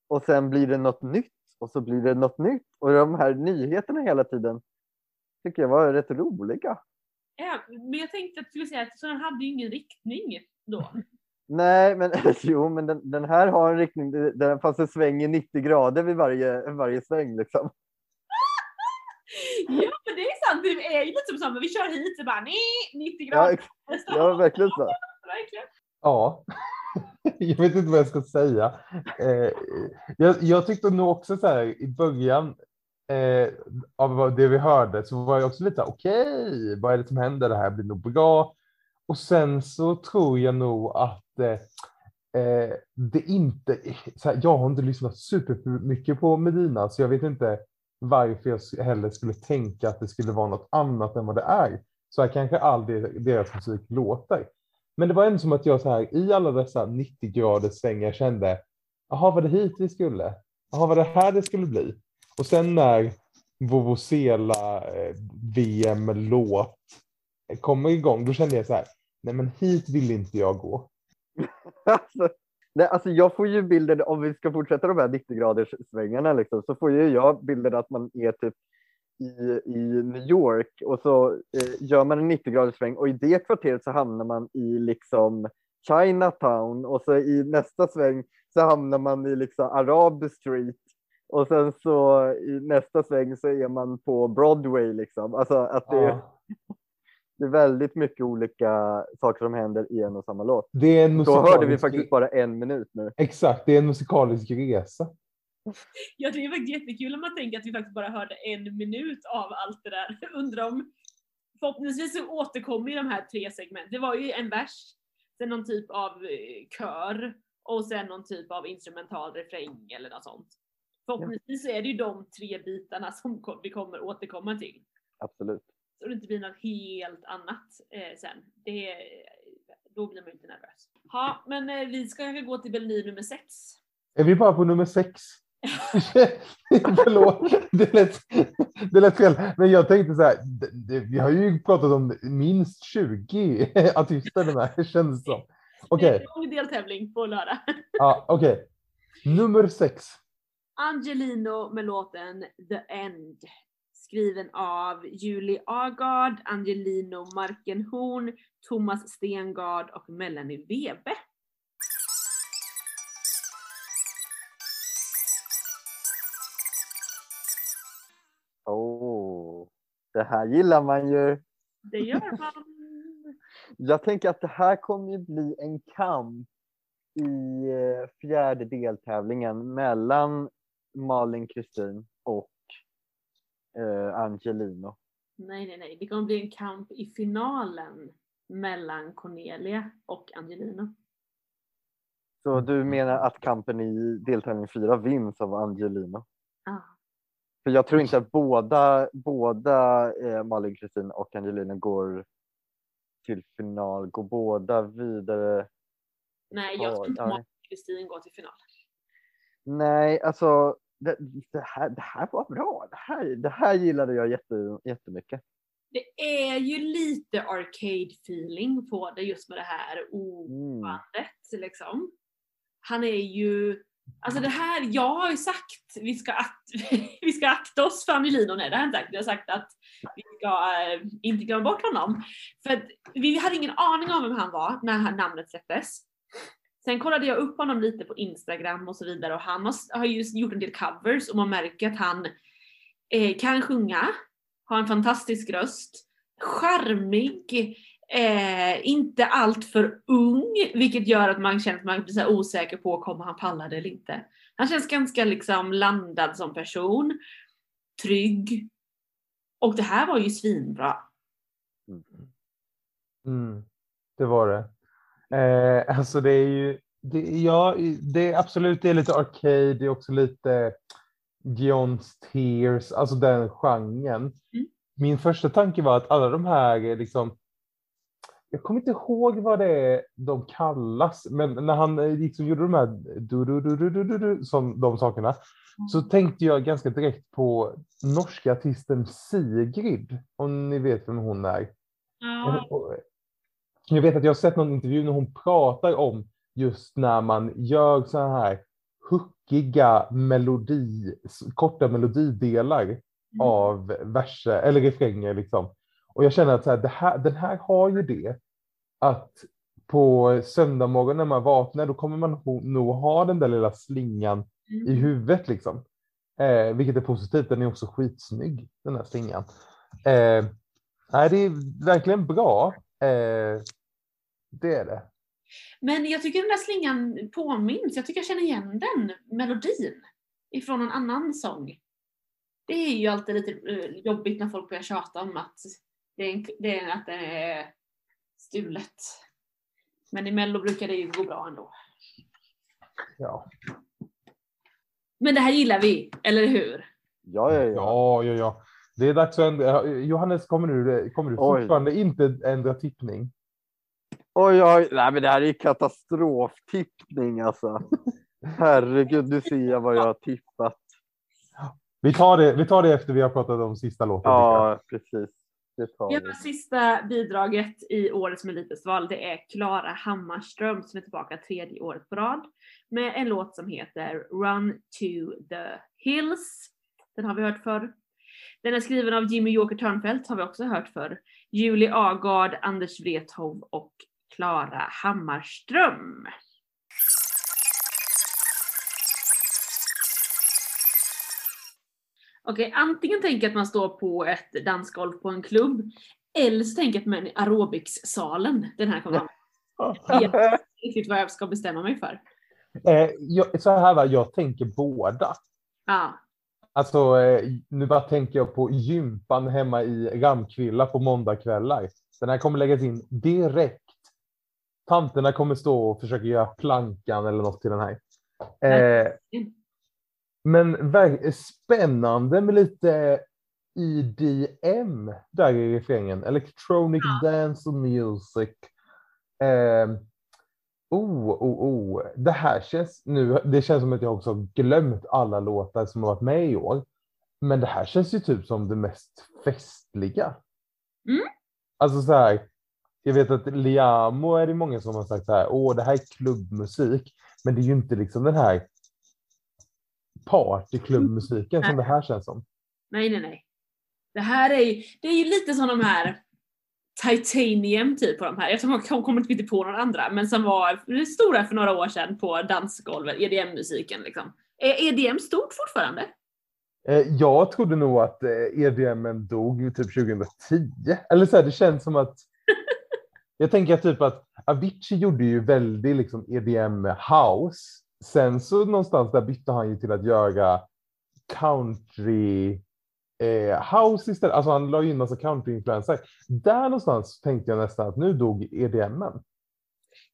Speaker 3: och sen blir det något nytt och så blir det något nytt och de här nyheterna hela tiden tycker jag var rätt roliga.
Speaker 1: Ja, men jag tänkte att du skulle säga att så den hade ju ingen riktning då.
Speaker 3: Nej, men jo, men den, den här har en riktning. Den fanns en sväng i 90 grader vid varje, varje sväng liksom.
Speaker 1: Ja men det är sant, det är ju lite som så, men vi kör hit och bara nej, 90
Speaker 3: Ja,
Speaker 1: grader.
Speaker 3: ex- ja verkligen så.
Speaker 1: Verkligen.
Speaker 2: Ja, jag vet inte vad jag ska säga. Eh, jag, jag tyckte nog också så här i början eh, av det vi hörde så var jag också lite okej, vad är det som händer? Det här blir nog bra. Och sen så tror jag nog att eh, eh det inte, så här, jag har inte lyssnat supermycket på Medina så jag vet inte varför jag heller skulle tänka att det skulle vara något annat än vad det är. Så här kanske all deras musik låter. Men det var ändå som att jag så här i alla dessa 90 graders svängar kände, jaha var det hit vi skulle? Jaha var det här det skulle bli? Och sen när Vuvuzela eh, VM-låt eh, kommer igång, då kände jag så här, nej men hit vill inte jag gå.
Speaker 3: Alltså, nej, alltså jag får ju bilden, om vi ska fortsätta de här 90 graders svängarna liksom, så får ju jag bilden att man är typ i, i New York och så eh, gör man en 90 graders sväng och i det kvarteret så hamnar man i liksom Chinatown och så i nästa sväng så hamnar man i liksom Arab Street och sen så i nästa sväng så är man på Broadway liksom. Alltså att det,
Speaker 2: Ja.
Speaker 3: det är väldigt mycket olika saker som händer i en och samma låt.
Speaker 2: Det är en
Speaker 3: Då
Speaker 2: musikalisk...
Speaker 3: hörde vi faktiskt bara en minut nu.
Speaker 2: Exakt, det är en musikalisk resa.
Speaker 1: Ja, det är faktiskt jättekul om man tänker att vi faktiskt bara hörde en minut av allt det där. Undrar om förhoppningsvis så återkommer de här tre segmenten. Det var ju en vers, sen någon typ av eh, kör och sen någon typ av instrumental refräng eller något sånt. Förhoppningsvis så är det ju de tre bitarna som vi kommer återkomma till.
Speaker 3: Absolut.
Speaker 1: Så det inte blir något helt annat eh, sen. Det, då blir man ju inte nervös. Ja, men eh, vi ska kanske gå till Berlin nummer sex.
Speaker 2: Är vi bara på nummer sex? Förlåt, det lät, det lät fel. Men jag tänkte så här, det, vi har ju pratat om minst 20 artister den här, känns det som. Okej,
Speaker 1: Det är en lång deltävling på lördag.
Speaker 2: ja, okej. Nummer sex.
Speaker 1: Angelino med låten The End. Skriven av Julie Agard, Angelino Markenhorn, Thomas Stengard och Melanie Webe.
Speaker 3: Oh, det här gillar man ju.
Speaker 1: Det gör man.
Speaker 3: Jag tänker att det här kommer ju bli en kamp i eh, fjärde deltävlingen mellan Malin Kristin och eh, Angelino.
Speaker 1: Nej, nej, nej. Det kommer bli en kamp i finalen mellan Cornelia och Angelino.
Speaker 3: Så du menar att kampen i deltävling fyra vinns av Angelino?
Speaker 1: Ah.
Speaker 3: För jag tror inte att båda, båda eh, Malin Kristin och Angelino går till final. Går båda vidare?
Speaker 1: Nej, jag tror inte
Speaker 3: Ja,
Speaker 1: Malin Kristin går till final.
Speaker 3: Nej, alltså det, det, här, det här var bra. Det här, det här gillade jag jätte, jättemycket.
Speaker 1: Det är ju lite arcade feeling på det just med det här
Speaker 3: Mm.
Speaker 1: obandet liksom. Han är ju, alltså det här, jag har ju sagt vi ska, akt, vi ska akta oss för Angelino, nej det har jag inte sagt. Jag har sagt att vi ska eh, inte glömma bort honom. För vi hade ingen aning om vem han var när han, namnet släpptes. Sen kollade jag upp honom lite på Instagram och så vidare och han har, har just gjort en del covers och man märker att han eh, kan sjunga, har en fantastisk röst, charmig, eh, inte allt för ung, vilket gör att man känner att man blir så osäker på kommer han palla det eller inte. Han känns ganska liksom landad som person, trygg. Och det här var ju svinbra.
Speaker 2: Mm, mm. det var det. Eh, alltså det är ju, det, ja, det är absolut det är lite arcade, det är också lite Johns Tears, alltså den genren.
Speaker 1: Mm.
Speaker 2: Min första tanke var att alla de här liksom, jag kommer inte ihåg vad det är de kallas, men när han liksom gjorde de här du, du, du, du, du, du, som de sakerna så tänkte jag ganska direkt på norska artisten Sigrid, om ni vet vem hon är.
Speaker 1: Ja.
Speaker 2: Jag vet att jag har sett någon intervju när hon pratar om just när man gör så här hookiga melodi, korta melodidelar av verser eller refränger liksom. Och jag känner att så här, här, den här har ju det att på söndag morgon när man vaknar då kommer man nog ha den där lilla slingan i huvudet liksom. Eh, vilket är positivt, den är också skitsnygg den här slingan. Eh, nej, det är verkligen bra. Eh, det är det.
Speaker 1: Men jag tycker den där slingan påminns, jag tycker jag känner igen den melodin ifrån en annan sång. Det är ju alltid lite eh, jobbigt när folk börjar tjata om att det är, en, det är, att det är stulet. Men i mello brukar det ju gå bra ändå.
Speaker 2: Ja,
Speaker 1: Men det här gillar vi, eller hur?
Speaker 3: Ja, ja, ja.
Speaker 2: ja, ja. ja. Det är dags att ändra. Johannes, kommer du, kommer du
Speaker 3: Oj.
Speaker 2: fortfarande inte ändra tippning?
Speaker 3: Oj, oj, nej men det här är ju katastroftippning alltså. Herregud, nu ser jag vad jag har tippat.
Speaker 2: Vi tar det, vi tar det efter vi har pratat om sista låten.
Speaker 3: Ja, precis. Det tar vi.
Speaker 1: sista bidraget i årets Melodifestival det är Klara Hammarström som är tillbaka tredje året på rad med en låt som heter Run to the Hills. Den har vi hört förr. Den är skriven av Jimmy Joker Törnfeldt har vi också hört förr. Julie Agard, Anders Wrethov och Klara Hammarström. Okej, antingen tänker jag att man står på ett dansgolv på en klubb eller så tänker jag att man är aerobicssalen den här kommer. Jag vet riktigt vad jag ska bestämma mig för.
Speaker 2: Eh, jag, så här va, jag tänker båda.
Speaker 1: Ja,
Speaker 2: Alltså, eh, nu bara tänker jag på gympan hemma i Ramkvilla på måndagkvällar. Den här kommer läggas in direkt. Tanterna kommer stå och försöka göra plankan eller något till den här. Eh, men spännande med lite EDM där i refrängen. Electronic Dance Music. Eh, oh, oh, oh. Det här känns nu. Det känns som att jag också har glömt alla låtar som har varit med i år. Men det här känns ju typ som det mest festliga.
Speaker 1: Mm.
Speaker 2: Alltså så här. Jag vet att Liamo är det många som har sagt så här. Åh, det här är klubbmusik. Men det är ju inte liksom den här partyklubbmusiken som det här känns som.
Speaker 1: nej nej nej. Det här är ju, det är ju lite som de här Titanium typ på de här. Jag tror man kom- kommer inte på några andra men som var stora för några år sedan på dansgolvet, EDM-musiken liksom. Är EDM stort fortfarande?
Speaker 2: Eh, Jag trodde nog att eh, EDM dog typ 2010. Eller så här, det känns som att jag tänker typ att Avicii gjorde ju väldigt liksom EDM house. Sen så någonstans där bytte han ju till att göra country eh, house istället. Alltså han la in massa countryinfluenser. Där någonstans tänkte jag nästan att nu dog E EDMen.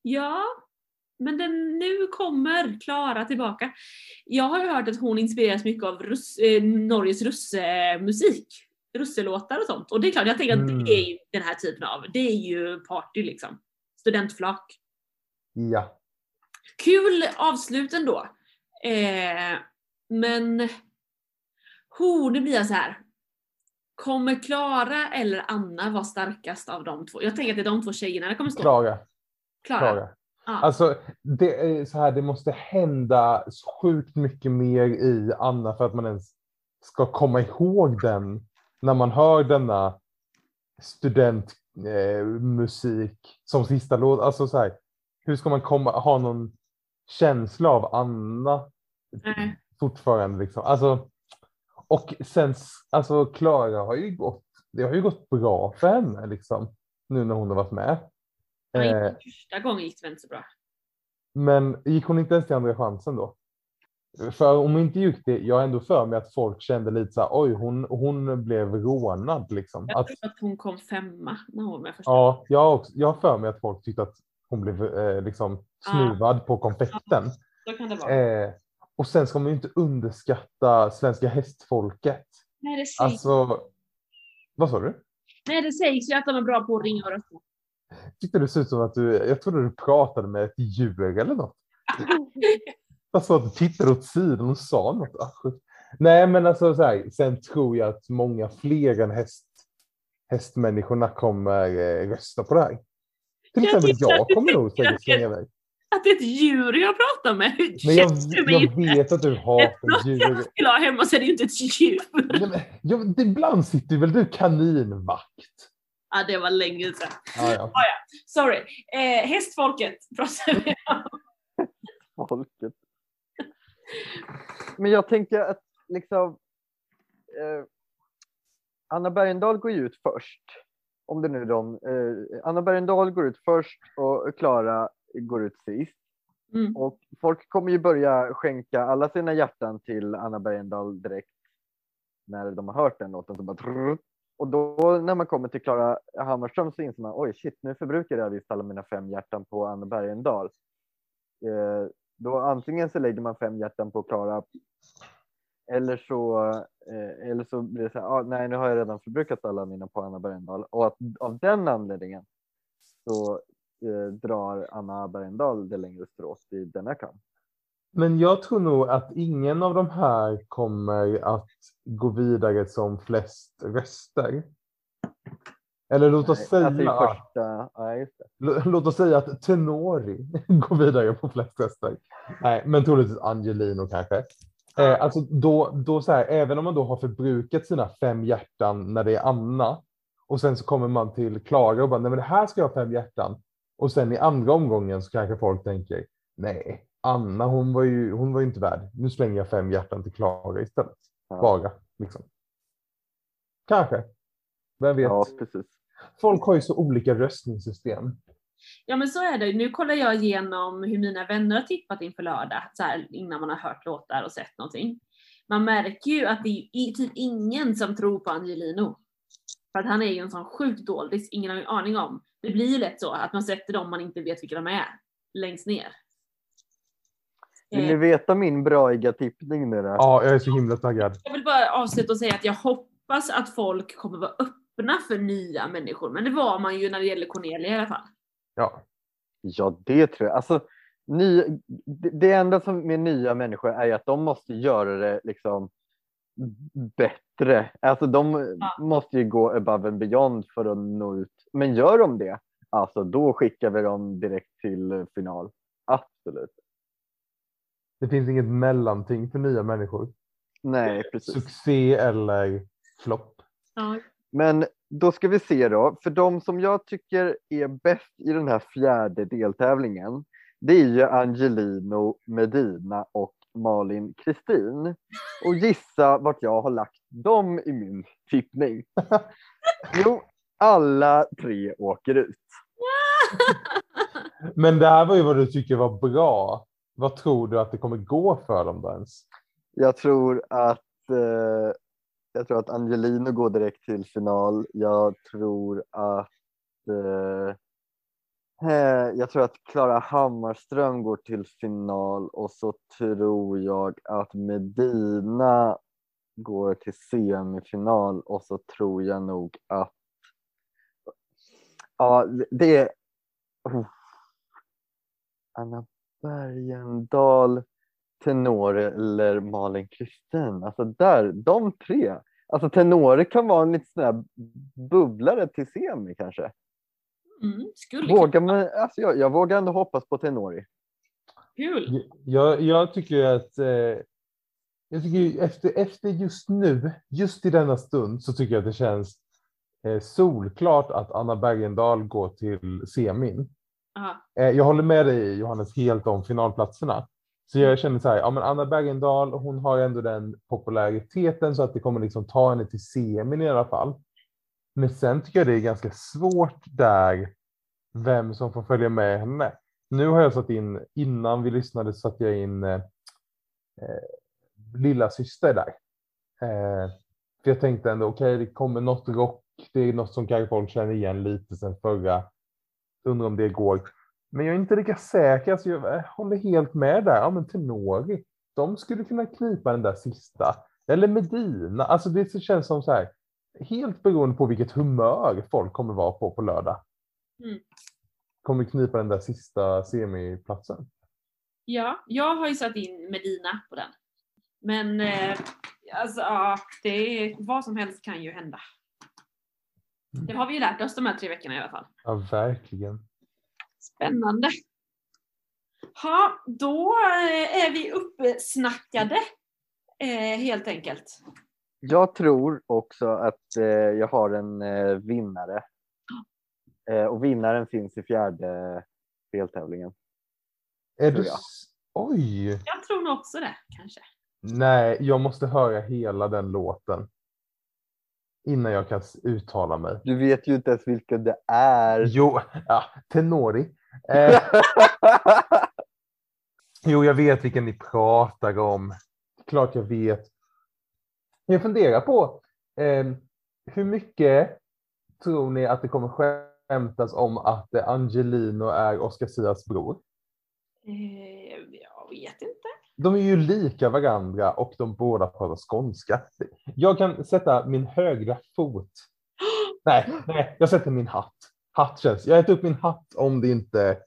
Speaker 1: Ja, men den, nu kommer Klara tillbaka. Jag har ju hört att hon inspireras mycket av Rus, eh, Norges russemusik. Russelåtar och sånt. Och det är klart, jag tänker att
Speaker 2: Mm.
Speaker 1: det är ju den här typen av, det är ju party liksom. Studentflak.
Speaker 2: Ja.
Speaker 1: Kul avslut ändå. Eh, men ho, nu blir jag så här. Kommer Klara eller Anna vara starkast av de två? Jag tänker att det är de två tjejerna det kommer stå.
Speaker 2: Klara.
Speaker 1: Klara.
Speaker 2: Klara.
Speaker 1: Ja.
Speaker 2: Alltså, det är så här, det måste hända sjukt mycket mer i Anna för att man ens ska komma ihåg den när man hör denna studentmusik eh, som sista låt. Alltså så här, hur ska man komma, ha någon känsla av Anna
Speaker 1: Nej.
Speaker 2: fortfarande liksom? Alltså, och sen, alltså Klara har ju gått, det har ju gått bra för henne liksom, nu när hon har varit med.
Speaker 1: Ja,
Speaker 2: Eh,
Speaker 1: Första gången gick det inte så bra.
Speaker 2: men gick hon inte ens till andra chansen då? För om inte gick det, jag har ändå för mig att folk kände lite så här, oj, hon, hon blev rånad liksom.
Speaker 1: Jag
Speaker 2: Att,
Speaker 1: tror att hon kom femma när hon var första
Speaker 2: ja, jag har, också, jag har för mig att folk tyckte att hon blev eh, liksom
Speaker 1: Ja.
Speaker 2: snuvad på konfekten.
Speaker 1: Så kan det vara.
Speaker 2: Eh, och sen ska man ju inte underskatta svenska hästfolket.
Speaker 1: Nej, det sägs,
Speaker 2: Alltså, vad sa du?
Speaker 1: Nej, det sägs ju att de är bra på att ringa och rösta.
Speaker 2: Tyckte det såg ut som att du, jag trodde du pratade med ett djur eller något. Jag såg att du tittade åt sidan och sa något. Ah. Nej, men alltså så här, sen tror jag att många fler än häst, hästmänniskorna kommer eh, rösta på det här. Till
Speaker 1: Jag
Speaker 2: exempel jag kommer nog säkert
Speaker 1: att
Speaker 2: slänga iväg.
Speaker 1: Att det är ett djur jag pratar med. Hur
Speaker 2: Men jag, jag
Speaker 1: inte?
Speaker 2: vet att du
Speaker 1: Ett
Speaker 2: hatar
Speaker 1: jag
Speaker 2: djur.
Speaker 1: skulle ha hemma så är det ju inte ett djur.
Speaker 2: Nej, men, jag, ibland sitter väl du kaninvakt?
Speaker 1: Ja, det var länge sedan.
Speaker 2: Ja, ja.
Speaker 1: Sorry. Eh, hästfolket pratar vi om.
Speaker 3: folket. Men jag tänker att liksom eh, Anna Bergendahl går ju ut först. Om det nu är de. Eh, Anna Bergendahl går ut först och Klara går ut sist.
Speaker 1: Mm.
Speaker 3: Och folk kommer ju börja skänka alla sina hjärtan till Anna Bergendahl direkt när de har hört den låten. Så bara, trrr. och då när man kommer till Klara Hammarström så inser man oj shit nu förbrukar jag visst alla mina fem hjärtan på Anna Bergendahl. Eh, då antingen så lägger man fem hjärtan på Klara eller så, eh, eller så blir det så här, ah, nej nu har jag redan förbrukat alla mina på Anna Bergendahl och att av den anledningen så eh, drar Anna Bergendahl det längre strået i denna kamp.
Speaker 2: Men jag tror nog att ingen av de här kommer att gå vidare som flest röster. Eller låt oss
Speaker 3: Nej,
Speaker 2: säga,
Speaker 3: alltså första,
Speaker 2: lå- låt oss säga att Tenori går vidare på flest röster. Nej, men troligtvis Angelino kanske. Eh, alltså då, då så här, även om man då har förbrukat sina fem hjärtan när det är Anna och sen så kommer man till Klara och bara, nej men det här ska jag ha fem hjärtan. Och sen i andra omgången så kanske folk tänker, nej, Anna hon var ju, hon var ju inte värd. Nu slänger jag fem hjärtan till Klara istället. Bara, liksom. Kanske. Vem vet?
Speaker 3: Ja, precis.
Speaker 2: Folk har ju så olika röstningssystem.
Speaker 1: Ja men så är det. Nu kollar jag igenom hur mina vänner har tippat inför lördag, så här, innan man har hört låtar och sett någonting. Man märker ju att det är i- typ ingen som tror på Angelino. För att han är ju en sån sjukt doldis, ingen har ju aning om. Det blir ju lätt så att man sätter dem man inte vet vilka de är, längst ner.
Speaker 3: Vill
Speaker 1: Eh,
Speaker 3: ni veta min braiga tippning nu då?
Speaker 2: Ja, jag är så himla taggad.
Speaker 1: Jag vill bara avsluta och säga att jag hoppas att folk kommer vara öppna för nya människor, men det var man ju när det gäller Cornelia i alla fall.
Speaker 2: Ja.
Speaker 3: Ja, det tror jag. Alltså, ny, det, det enda som med nya människor är ju att de måste göra det liksom bättre. Alltså de
Speaker 1: Ja.
Speaker 3: måste ju gå above and beyond för att nå ut. Men gör de det, alltså då skickar vi dem direkt till final. Absolut.
Speaker 2: Det finns inget mellanting för nya människor.
Speaker 3: Nej, precis.
Speaker 2: Succé eller flopp.
Speaker 1: Ja.
Speaker 3: Men då ska vi se då, för de som jag tycker är bäst i den här fjärde deltävlingen, det är ju Angelino, Medina och Malin Kristin. Och gissa vart jag har lagt dem i min tippning. Jo, alla tre åker ut.
Speaker 2: Men det här var ju vad du tycker var bra. Vad tror du att det kommer gå för dem då ens?
Speaker 3: Jag tror att eh, jag tror att Angelino går direkt till final. Jag tror att eh, eh jag tror att Klara Hammarström går till final och så tror jag att Medina går till semifinal och så tror jag nog att ja, det är oh. Anna Bergendahl Tenore eller Malin Kristin. Alltså där, de tre. Alltså Tenore kan vara en liten sån här bubblare till semi kanske.
Speaker 1: Mm, skulle
Speaker 3: Vågar man, alltså jag, jag vågar ändå hoppas på Tenori.
Speaker 1: Kul.
Speaker 2: Jag, jag tycker att eh, jag tycker efter, efter just nu, just i denna stund, så tycker jag att det känns eh, solklart att Anna Bergendahl går till semin. Eh, jag håller med dig Johannes helt om finalplatserna. Så jag känner så här, ja men Anna Bergendahl, hon har ändå den populariteten så att det kommer liksom ta henne till semin i alla fall. Men sen tycker jag det är ganska svårt där vem som får följa med henne. Nu har jag satt in, innan vi lyssnade så satte jag in eh, eh lilla syster där. Eh, för jag tänkte ändå, okej okay, det kommer något rock, det är något som kanske folk känner igen lite sen förra. Undrar om det går. Men jag är inte lika säker, alltså jag håller helt med där. Ja men Tenori, de skulle kunna knipa den där sista. Eller Medina, alltså det känns som så här, helt beroende på vilket humör folk kommer vara på på lördag.
Speaker 1: Mm.
Speaker 2: Kommer knipa den där sista semiplatsen.
Speaker 1: Ja, jag har ju satt in Medina på den. Men eh, alltså, ja, det är, vad som helst kan ju hända. Det har vi ju lärt oss de här tre veckorna i alla fall.
Speaker 2: Ja, verkligen.
Speaker 1: Spännande. Ja, då eh, är vi uppsnackade eh, helt enkelt.
Speaker 3: Jag tror också att eh, jag har en eh, vinnare. Eh, och vinnaren finns i fjärde deltävlingen.
Speaker 2: Är du...
Speaker 3: jag.
Speaker 2: Oj!
Speaker 1: Jag tror nog också det, kanske.
Speaker 2: Nej, jag måste höra hela den låten. Innan jag kan uttala mig.
Speaker 3: Du vet ju inte ens vilken det är.
Speaker 2: Jo, ja, Tenori. Eh, jo, jag vet vilken ni pratar om. Klart jag vet. Jag funderar på eh, hur mycket tror ni att det kommer skämtas om att Angelino är Oscar Sias bror?
Speaker 1: Eh, jag vet inte.
Speaker 2: De är ju lika varandra och de båda pratar skånska. Jag kan sätta min högra fot. Nej, nej, jag sätter min hatt. Hatt känns. Jag äter upp min hatt om det inte,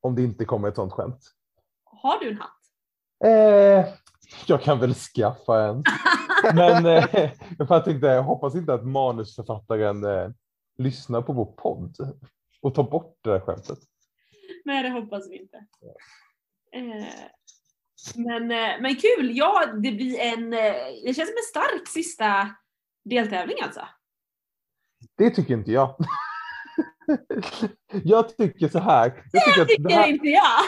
Speaker 2: om det inte kommer ett sånt skämt.
Speaker 1: Har du en hatt?
Speaker 2: Eh, jag kan väl skaffa en. Men eh, jag tänkte, jag hoppas inte att manusförfattaren eh, lyssnar på vår podd och tar bort det där skämtet.
Speaker 1: Nej, det hoppas vi inte. Eh, men, eh, men kul! Ja, det blir en... Eh, det känns som en stark sista deltävling alltså.
Speaker 2: Det tycker inte jag. Jag tycker så här. Jag tycker det
Speaker 1: Tycker
Speaker 2: här
Speaker 1: inte jag!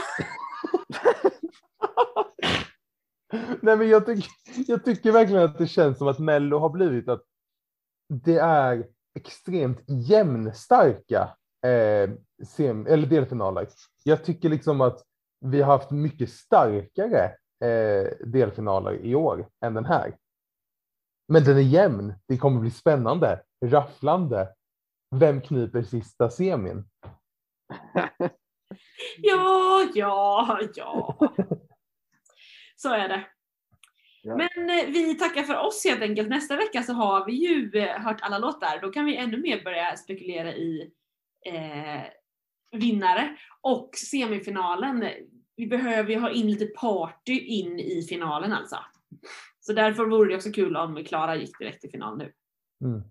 Speaker 2: Nej, men jag, tycker, jag tycker verkligen att det känns som att Mello har blivit att det är extremt jämnstarka eh, sem, eller delfinaler. Jag tycker liksom att vi har haft mycket starkare eh, delfinaler i år än den här. Men den är jämn. Det kommer bli spännande, rafflande. Vem kniper sista semin?
Speaker 1: Ja, ja, ja. Så är det.
Speaker 3: Ja.
Speaker 1: Men eh, vi tackar för oss helt enkelt. Nästa vecka så har vi ju eh, hört alla låtar. Då kan vi ännu mer börja spekulera i eh, vinnare. Och semifinalen, vi behöver ju ha in lite party in i finalen alltså. Så därför vore det också kul om Klara gick direkt till final nu.
Speaker 2: Mm.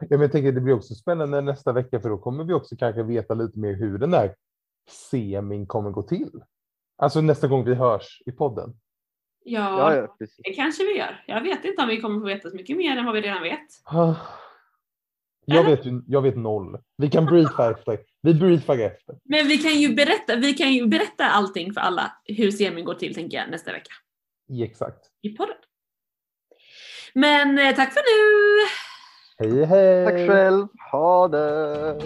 Speaker 2: Ja, men jag tänker det blir också spännande nästa vecka för då kommer vi också kanske veta lite mer hur den där semin kommer gå till. Alltså nästa gång vi hörs i podden.
Speaker 1: Ja,
Speaker 3: Ja, ja,
Speaker 1: det kanske vi gör. Jag vet inte om vi kommer få veta så mycket mer än vad vi redan vet.
Speaker 2: Ah. Jag vet, jag vet noll. Vi kan briefa efter. Vi briefar efter.
Speaker 1: Men vi kan ju berätta, vi kan ju berätta allting för alla hur semin går till tänker jag nästa vecka
Speaker 2: Exakt.
Speaker 1: i podden. Men eh, tack för nu!
Speaker 2: Hej hej!
Speaker 3: Tack själv. Ha det.